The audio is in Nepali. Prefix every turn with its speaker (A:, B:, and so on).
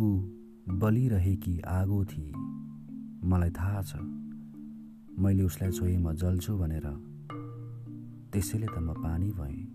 A: ऊ बलिरहेकी आगो थिए। मलाई थाहा छ मैले उसलाई छोएमा जल्छु भनेर। त्यसैले त म पानी भएँ।